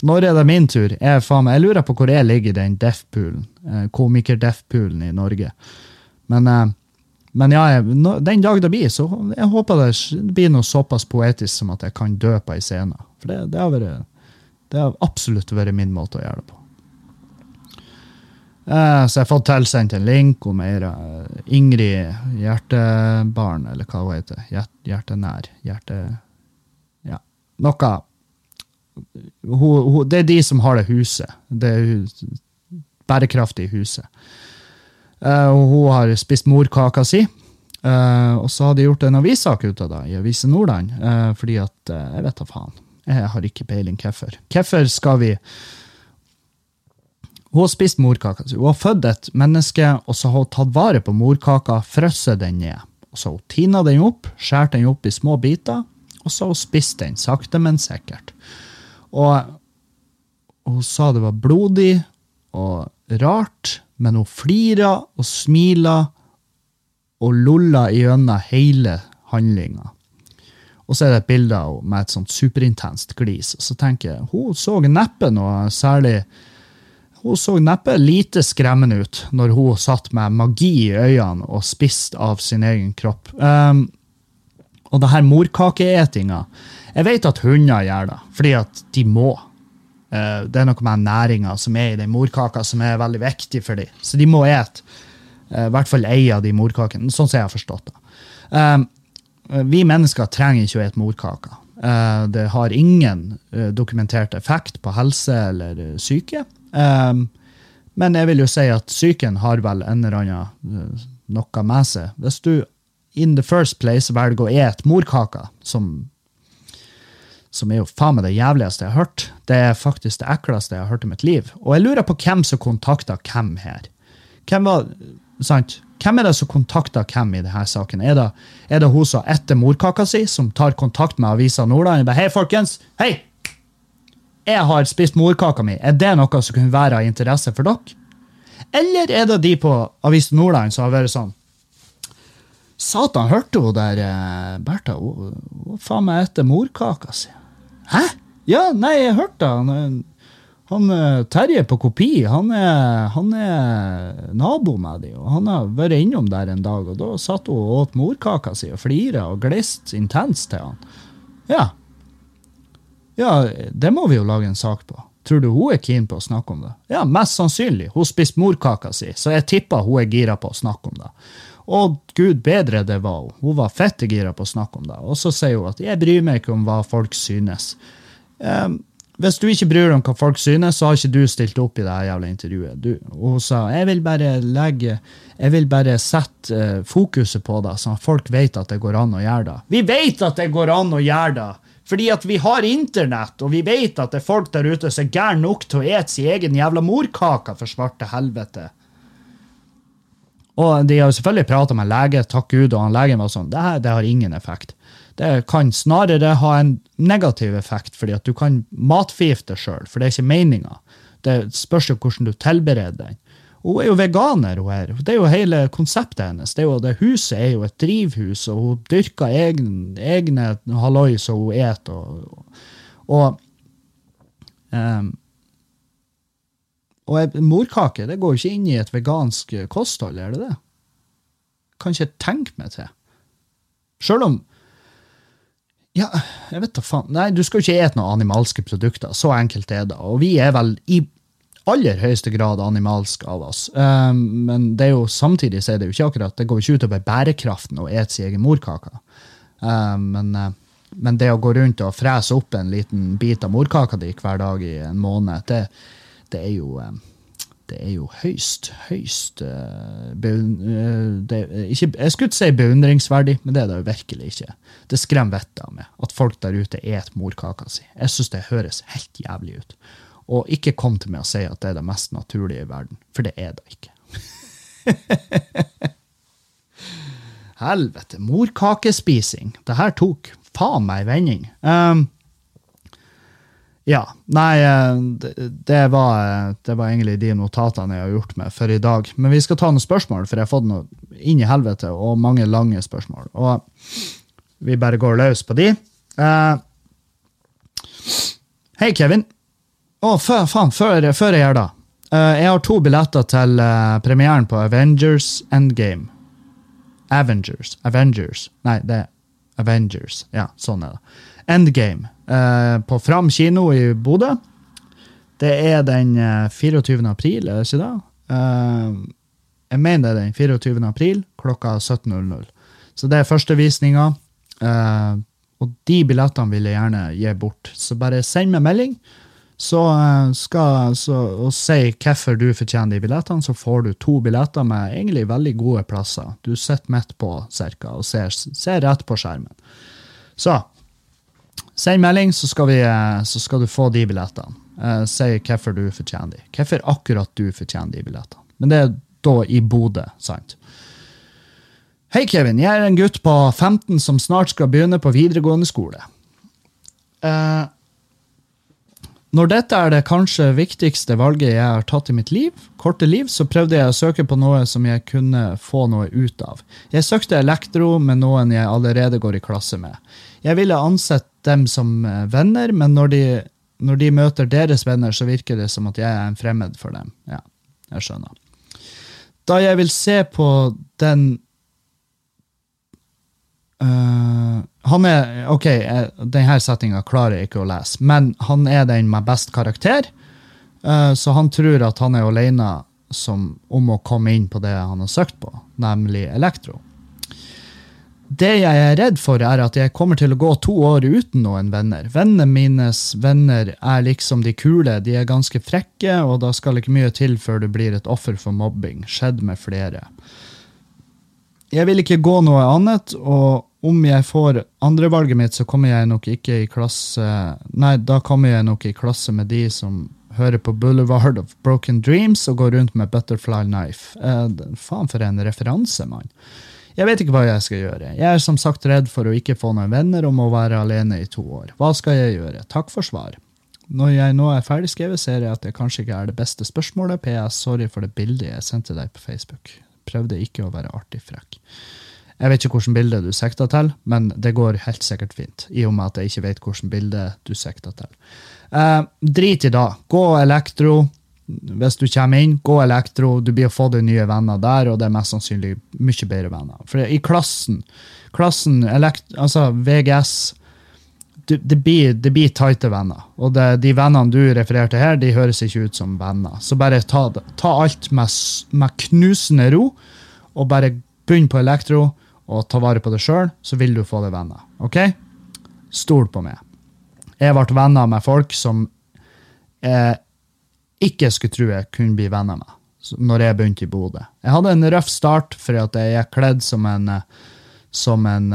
Når er det min tur? Jeg, faen, jeg lurer på hvor jeg ligger i den deaf-poolen. Eh, Komiker-deaf-poolen i Norge. Men, eh, men ja, den dag det blir, så jeg håper det blir noe såpass poetisk som at jeg kan dø på ei scene. For det, det, har vært, det har absolutt vært min måte å gjøre det på. Eh, så jeg har fått tilsendt en link om ei Ingrid Hjertebarn, eller hva hun heter. Hjertenær. Hjerte... Ja. Noe hun, hun, Det er de som har det huset. Det bærekraftige huset. Uh, hun har spist morkaka si. Uh, og så har de gjort en avissak ut av det i Avise Nordland. Uh, fordi at Jeg vet da faen. Jeg har ikke peiling hvorfor. Hvorfor skal vi Hun har spist morkaka si. Hun har født et menneske, og så har hun tatt vare på morkaka, frosset den ned. Og så har hun tina den opp, skåret den opp i små biter, og så har hun spist den sakte, men sikkert. Og hun sa det var blodig og rart, men hun flira og smila og lolla gjennom hele handlinga. Og så er det et bilde av henne med et sånt superintenst glis. Og så tenker jeg, hun så neppe noe særlig Hun så neppe lite skremmende ut når hun satt med magi i øynene og spiste av sin egen kropp. Um, og det her morkakeetinga Jeg vet at hunder gjør det, fordi at de må. Eh, det er noe med næringa som er i den morkaka, som er veldig viktig for dem. Så de må ete eh, i hvert fall ei av de morkakene. Sånn som jeg har forstått det. Eh, vi mennesker trenger ikke å ete morkaker. Det har ingen dokumentert effekt på helse eller syke. Men jeg vil jo si at psyken har vel en eller annen noe med seg. Hvis du in the first place velger å ete morkaker, som, som er jo faen meg det jævligste jeg har hørt. Det er faktisk det ekleste jeg har hørt i mitt liv. Og jeg lurer på hvem som kontakta hvem her. Hvem var, sant? Hvem er det som kontakter hvem i denne saken? Er det, er det hun som etter morkaka si, som tar kontakt med Avisa Nordland? Hei, folkens! Hei! Jeg har spist morkaka mi. Er det noe som kunne være av interesse for dere? Eller er det de på Avisa Nordland som har vært sånn Satan, hørte hun der eh, Bertha? Hun, faen meg etter morkaka si. Hæ? Ja, nei, jeg hørte han. Han eh, Terje på kopi, han er, han er nabo med de, og han har vært innom der en dag, og da satt hun og åt morkaka si og flira og gliste intenst til han. Ja. Ja, det må vi jo lage en sak på. Tror du hun er keen på å snakke om det? Ja, mest sannsynlig. Hun spiste morkaka si, så jeg tipper hun er gira på å snakke om det. Og gud bedre det var hun. Hun var fette gira på å snakke om det. Og så sier hun at 'jeg bryr meg ikke om hva folk synes'. Um, hvis du ikke bryr deg om hva folk synes, så har ikke du stilt opp i det jævla intervjuet. Du, og hun sa jeg vil bare legge, jeg vil bare sette uh, fokuset på det, sånn at folk vet at det går an å gjøre det. Vi vet at det går an å gjøre det! Fordi at vi har internett, og vi vet at det er folk der ute som er gærne nok til å ete sin egen jævla morkake, for svarte helvete. Og de har jo selvfølgelig prata med lege, takk Gud, og han legen var sånn det det har ingen effekt. Det kan snarere ha en negativ effekt, fordi at du kan matforgifte deg sjøl, for det er ikke meninga. Det spørs jo hvordan du tilbereder den. Hun er jo veganer, hun her. Det er jo hele konseptet hennes. Det, jo, det Huset er jo et drivhus, og hun dyrker egne, egne halloi som hun eter. Og, og um, og morkake det går jo ikke inn i et vegansk kosthold, er det det? Kan ikke tenke meg til. Sjøl om Ja, jeg vet da faen. Nei, du skal jo ikke ete noen animalske produkter. Så enkelt er det. Og vi er vel i aller høyeste grad animalsk av oss. Um, men det er jo samtidig så er det jo ikke akkurat, det går jo ikke utover bærekraften å ete sin egen morkake. Um, men, men, det å gå rundt og frese opp en liten bit av morkaka di hver dag i en måned, det, det er jo eh, det er jo høyst, høyst uh, beun, uh, det, Jeg skulle ikke si beundringsverdig, men det er det jo virkelig ikke. Det skremmer vettet av meg at folk der ute et morkaka si. Jeg syns det høres helt jævlig ut. Og ikke kom til meg å si at det er det mest naturlige i verden, for det er det ikke. Helvete. Morkakespising. Det her tok faen meg en vending. Um, ja. Nei, eh, det, var, det, var, egentlig de notatene jeg har gjort meg for i dag. Men vi skal ta noen spørsmål, for jeg har fått noe inn i helvete, og mange lange spørsmål. Og vi bare går løs på de. Uh, Hei, Kevin. Å, oh, faen, før, før, jeg gjør det. Uh, jeg har to billetter til uh, premieren på Avengers Endgame. Avengers. Avengers. Nei, det er Avengers. Ja, sånn er det. Endgame uh, på Fram kino i Bodø. Det er den 24. april, er det ikke det? jeg mener det er den 24. april klokka 17.00. Så det er førstevisninga. Uh, og de billettene vil jeg gjerne gi bort. Så bare send meg melding så eh, skal, så, og si hvorfor du fortjener de billettene, så får du to billetter med egentlig veldig gode plasser. Du sitter midt på cirka, og ser, ser, rett på skjermen. Så send melding, så skal, vi, eh, så skal du få de billettene. Uh, si hvorfor du fortjener de. Hvorfor akkurat du fortjener de billettene. Men det er da i Bodø, sant? Hei, Kevin. Jeg er en gutt på 15 som snart skal begynne på videregående skole. Uh, når dette er det kanskje viktigste valget jeg har tatt i mitt liv, korte liv, så prøvde jeg å søke på noe som jeg kunne få noe ut av. Jeg søkte elektro med noen jeg allerede går i klasse med. Jeg ville ansett dem som eh, venner, men når de, når de møter deres venner, så virker det som at jeg er en fremmed for dem. Ja, jeg skjønner. Da jeg vil se på den Uh, han er Ok, denne settinga klarer jeg ikke å lese, men han er den med best karakter. Uh, så han tror at han er alene som, om å komme inn på det han har søkt på, nemlig elektro. Det jeg er redd for, er at jeg kommer til å gå to år uten noen venner. Vennene mines venner er liksom de kule, de er ganske frekke, og da skal ikke mye til før du blir et offer for mobbing. Skjedd med flere. Jeg vil ikke gå noe annet, og om jeg får andrevalget mitt, så kommer jeg nok ikke i klasse Nei, da kommer jeg nok i klasse med de som hører på Boulevard of Broken Dreams og går rundt med Butterfly Knife. Eh, faen for en referanse, mann. Jeg vet ikke hva jeg skal gjøre. Jeg er som sagt redd for å ikke få noen venner og må være alene i to år. Hva skal jeg gjøre? Takk for svar. Når jeg nå er ferdigskrevet, ser jeg at det kanskje ikke er det beste spørsmålet. PS, sorry for det bildet jeg sendte deg på Facebook. Prøvde ikke å være artig frekk. Jeg vet ikke hvilket bilde du sikta til, men det går helt sikkert fint. I og med at jeg ikke vet hvilket bilde du sikta til. Eh, drit i da. Gå elektro. Hvis du kommer inn, gå elektro. Du blir å få deg nye venner der, og det er mest sannsynlig mye bedre venner. For i klassen, klassen elekt, altså VGS det, det, blir, det blir tighte venner. Og det, de vennene du refererte her, de høres ikke ut som venner. Så bare ta, ta alt med, med knusende ro, og bare begynn på elektro og ta vare på deg sjøl, så vil du få deg venner. Ok? Stol på meg. Jeg ble venner med folk som jeg ikke skulle tro jeg kunne bli venner med når jeg begynte i Bodø. Jeg hadde en røff start fordi at jeg er kledd som en som en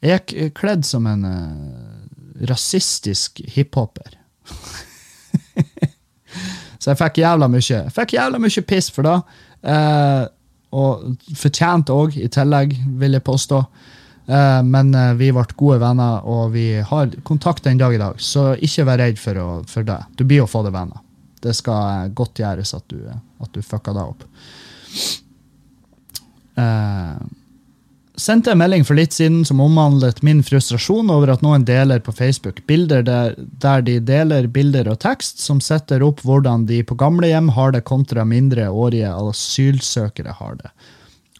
Jeg er kledd som en rasistisk hiphoper. Så jeg fikk jævla mye, jeg fikk jævla mye piss for det. Eh, og fortjent òg, i tillegg, vil jeg påstå. Eh, men vi ble gode venner, og vi har kontakt den dag i dag. Så ikke vær redd for, for det. Du blir å få det venner. Det skal godt gjøres at du, at du fucker deg opp. Uh, sendte en melding for litt siden som omhandlet min frustrasjon over at noen deler på Facebook bilder der, der, de deler bilder og tekst som setter opp hvordan de på gamlehjem har det kontra mindreårige asylsøkere har det.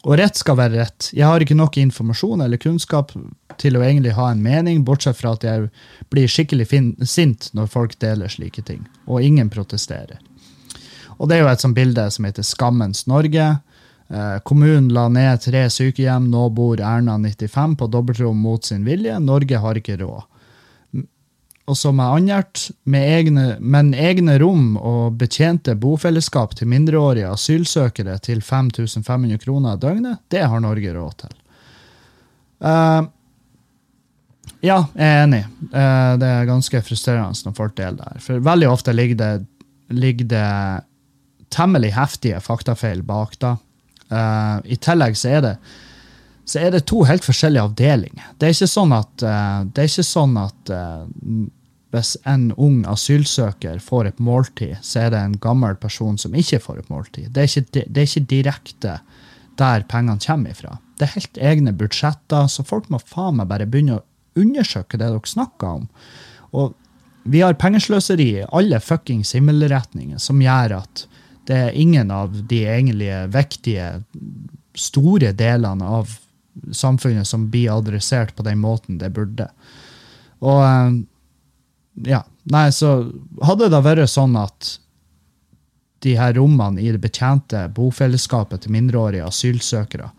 Og rett skal være rett. Jeg har ikke nok informasjon eller kunnskap til å egentlig ha en mening, bortsett fra at jeg blir skikkelig sint når folk deler slike ting, og ingen protesterer. Og det er jo et sånt bilde som heter Skammens Norge Eh, kommunen la ned tre sykehjem, nå bor Erna 95 på dobbeltrom mot sin vilje. Norge har ikke råd. Og som er annet, egne, men egne rom og betjente bofellesskap til mindreårige asylsøkere til 5500 kroner døgnet, det har Norge råd til. Uh, ja, jeg er enig. Uh, det er ganske frustrerende når folk deler det her. For veldig ofte ligger det, ligger det temmelig heftige faktafeil bak da. Uh, I tillegg så er det så er det to helt forskjellige avdelinger. Det er ikke sånn at, uh, det er ikke sånn at uh, hvis en ung asylsøker får et måltid, så er det en gammel person som ikke får et måltid. Det er ikke, det er ikke direkte der pengene kommer ifra. Det er helt egne budsjetter, så folk må faen meg bare begynne å undersøke det dere snakker om. Og vi har pengesløseri i alle fuckings himmelretninger som gjør at det er ingen av de egentlige viktige, store delene av samfunnet som blir adressert på den måten det burde. Og eh, ja, nei, så hadde det vært sånn at de her rommene i det betjente bofellesskapet til mindreårige asylsøkere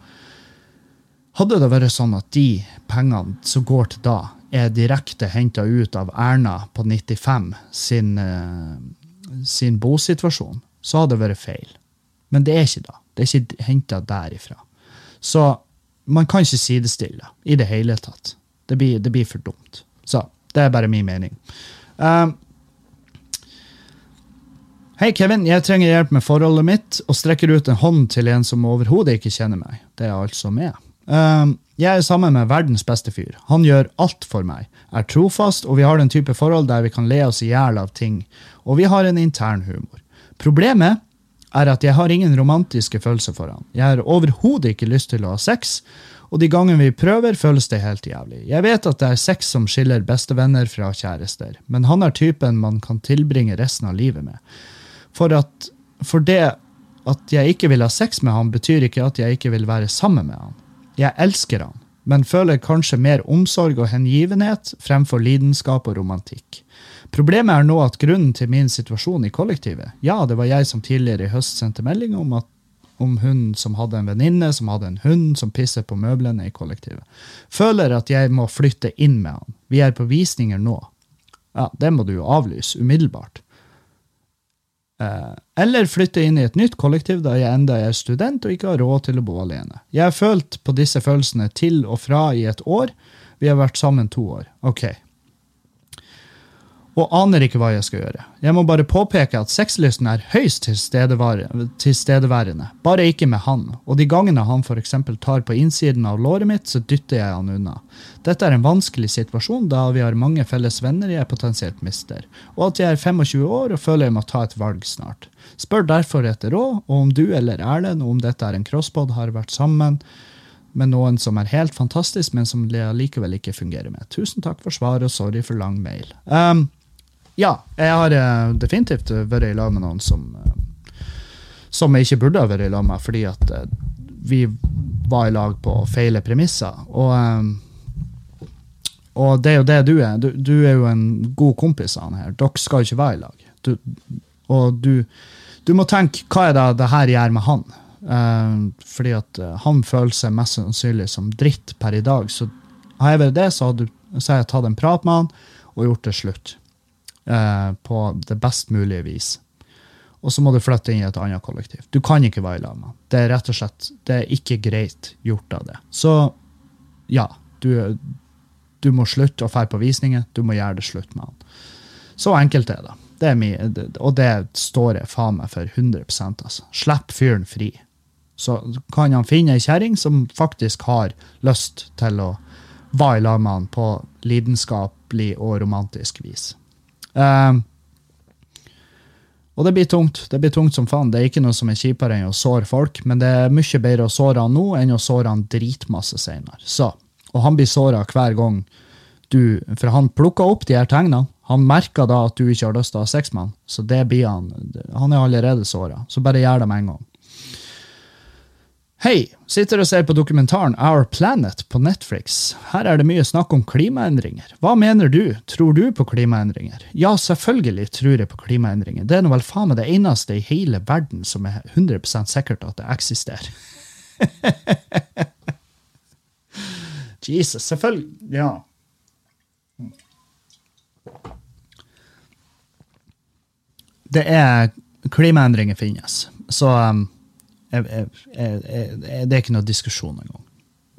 Hadde det vært sånn at de pengene som går til da, er direkte henta ut av Erna på 95 sin, eh, sin bosituasjon, så hadde det vært feil. Men det er ikke da. Det er ikke henta derifra. Så man kan ikke sidestille i det hele tatt. Det blir, det blir for dumt. Så det er bare min mening. Um, Hei, Kevin. Jeg trenger hjelp med forholdet mitt og strekker ut en hånd til en som overhodet ikke kjenner meg. Det er altså meg. Um, jeg er sammen med verdens beste fyr. Han gjør alt for meg, er trofast, og vi har den type forhold der vi kan le oss i hjel av ting. Og vi har en intern humor. Problemet er at jeg har ingen romantiske følelser for han. Jeg har overhodet ikke lyst til å ha sex, og de gangene vi prøver, føles det helt jævlig. Jeg vet at det er sex som skiller bestevenner fra kjærester, men han er typen man kan tilbringe resten av livet med. For, at, for det at jeg ikke vil ha sex med han, betyr ikke at jeg ikke vil være sammen med han. Jeg elsker han, men føler kanskje mer omsorg og hengivenhet fremfor lidenskap og romantikk. Problemet er nå at grunnen til min situasjon i kollektivet Ja, det var jeg som tidligere i høst sendte melding om, at, om hun som hadde en venninne som hadde en hund som pisser på møblene i kollektivet. Føler at jeg må flytte inn med han. Vi er på visninger nå. Ja, det må du jo avlyse umiddelbart. Eh, eller flytte inn i et nytt kollektiv da jeg enda er student og ikke har råd til å bo alene. Jeg har følt på disse følelsene til og fra i et år. Vi har vært sammen to år. Ok. Og aner ikke hva jeg skal gjøre. Jeg må bare påpeke at sexlysten er høyst tilstedeværende, bare ikke med han, og de gangene han f.eks. tar på innsiden av låret mitt, så dytter jeg han unna. Dette er en vanskelig situasjon, da vi har mange felles venner jeg potensielt mister, og at jeg er 25 år og føler jeg må ta et valg snart. Spør derfor etter råd, og om du eller Erlend, om dette er en crosspod, har vært sammen med noen som er helt fantastisk, men som det likevel ikke fungerer med. Tusen takk for svaret, og sorry for lang mail. Um, ja, jeg har uh, definitivt vært i lag med noen som uh, som jeg ikke burde ha vært i lag med, fordi at uh, vi var i lag på feile premisser. Og, og det er jo det du er. Du, du, er jo en god kompis av han her. Dere skal jo ikke være i lag. Du, og du, du, må tenke hva er det det her gjør med han? fordi at han føler seg mest sannsynlig som dritt per i dag. Så har jeg vært det, så har jeg tatt en prat med han og gjort det slutt eh, på det best mulige vis. Og så må du flytte inn i et annet kollektiv. Du kan ikke være i lag med Det er rett og slett det er ikke greit gjort av det. Så ja, du, du må slutte å dra på visninger. Du må gjøre det slutt med han. Så enkelt er det. det er min, og det står jeg faen meg for 100% altså. Slipp fyren fri. Så kan han finne ei kjerring som faktisk har lyst til å være i lag med han på lidenskapelig og romantisk vis. Um, og det blir tungt. Det blir tungt som faen. Det er ikke noe som er kjipere enn å såre folk, men det er mye bedre å såre han nå enn å såre han dritmasse seinere. Og han blir såra hver gang du For han plukker opp de her tegnene. Han merker da at du ikke har lyst til å ha sex med han, så det blir han. Han er allerede såra. Så bare gjør det med en gang. Hei, sitter og ser på dokumentaren Our Planet på Netflix. Her er det mye snakk om klimaendringer. Hva mener du? Tror du på klimaendringer? Ja, selvfølgelig tror jeg på klimaendringer. Det er nå vel faen meg det eneste i hele verden som er 100 sikkert at det eksisterer. Jesus, selvfølgelig. Ja. det er Klimaendringer finnes. Så um, jeg, jeg, jeg, jeg, det er ikke noe diskusjon engang.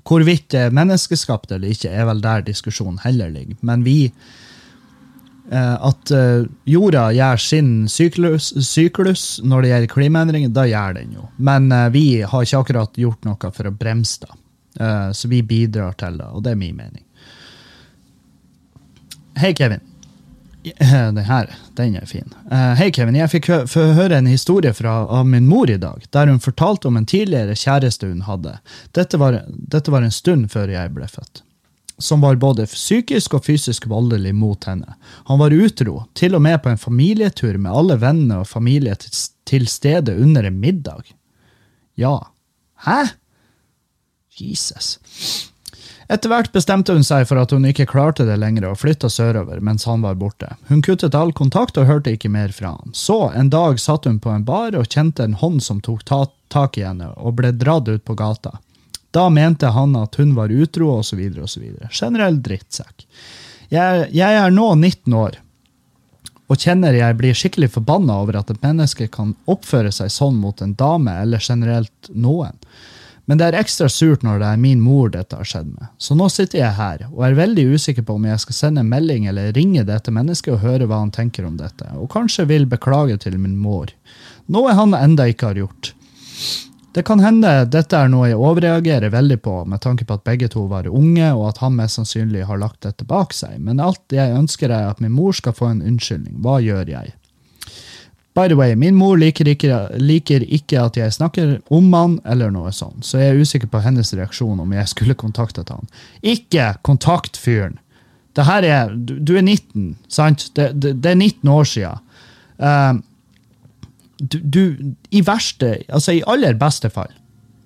Hvorvidt det er menneskeskapt eller ikke, er vel der diskusjonen heller ligger. Men vi eh, At eh, jorda gjør sin syklus, syklus når det gjelder klimaendringer, da gjør den jo. Men eh, vi har ikke akkurat gjort noe for å bremse det. Eh, så vi bidrar til det, og det er min mening. Hei, Kevin. Den her, den er fin. Uh, Hei, Kevin. Jeg fikk hø høre en historie fra, av min mor i dag, der hun fortalte om en tidligere kjæreste hun hadde. Dette var, dette var en stund før jeg ble født. Som var både psykisk og fysisk voldelig mot henne. Han var utro, til og med på en familietur med alle vennene og familie til, til stede under en middag. Ja. Hæ? Jesus. Etter hvert bestemte hun seg for at hun ikke klarte det lenger og flytta sørover mens han var borte. Hun kuttet all kontakt og hørte ikke mer fra han. Så en dag satt hun på en bar og kjente en hånd som tok ta tak i henne og ble dratt ut på gata. Da mente han at hun var utro osv. osv. Generell drittsekk. Jeg, jeg er nå 19 år og kjenner jeg blir skikkelig forbanna over at et menneske kan oppføre seg sånn mot en dame eller generelt noen. Men det er ekstra surt når det er min mor dette har skjedd med. Så nå sitter jeg her og er veldig usikker på om jeg skal sende en melding eller ringe dette mennesket og høre hva han tenker om dette, og kanskje vil beklage til min mor. Noe han enda ikke har gjort. Det kan hende dette er noe jeg overreagerer veldig på, med tanke på at begge to var unge, og at han mest sannsynlig har lagt dette bak seg, men alt jeg ønsker er at min mor skal få en unnskyldning. Hva gjør jeg? By the way, min mor liker ikke, liker ikke at jeg snakker om han, eller noe sånt, så jeg er usikker på hennes reaksjon om jeg skulle kontaktet han. Ikke kontakt fyren! Det her er, du, du er 19, sant? Det, det, det er 19 år siden. Uh, du, du, I verste, altså i aller beste fall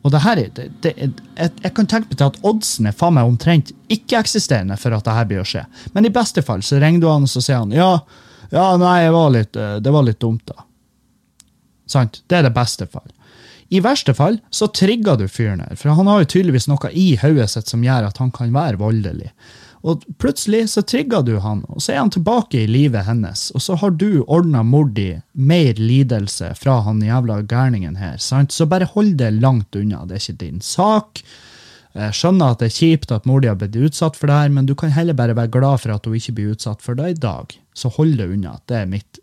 og det her, er- det, det, jeg, jeg kan tenke meg til at oddsen er faen meg omtrent ikke-eksisterende for at det her blir å skje. Men i beste fall så ringer du han og så sier han ja, ja nei, var litt, eh, det var litt dumt, da. Sant? Det er det beste fall. I verste fall så trigger du fyren her, for han har jo tydeligvis noe i hodet sitt som gjør at han kan være voldelig. Og plutselig så trigger du han, og så er han tilbake i livet hennes, og så har du ordna mor di mer lidelse fra han jævla gærningen her, sant? Så bare hold det langt unna, det er ikke din sak. Jeg skjønner at det er kjipt at mor di har blitt utsatt for det her, men du kan heller bare være glad for at hun ikke blir utsatt for det i dag. Så hold det unna. Det er mitt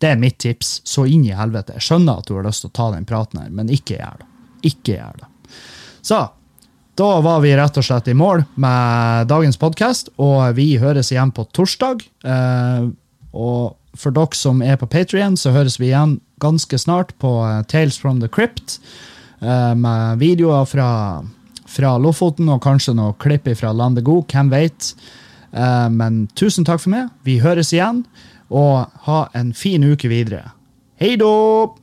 det er mitt tips. Så inn i helvete. Jeg skjønner at du har lyst til å ta den praten her, men ikke gjør det. Ikke gjør det. Så da var vi rett og slett i mål med dagens podkast, og vi høres igjen på torsdag. Eh, og for dere som er på Patrion, så høres vi igjen ganske snart på eh, Tales from the Crypt, eh, med videoer fra, fra Lofoten og kanskje noe klipp fra Landego, hvem vet. Eh, men tusen takk for meg. Vi høres igjen, og ha en fin uke videre. Hei då!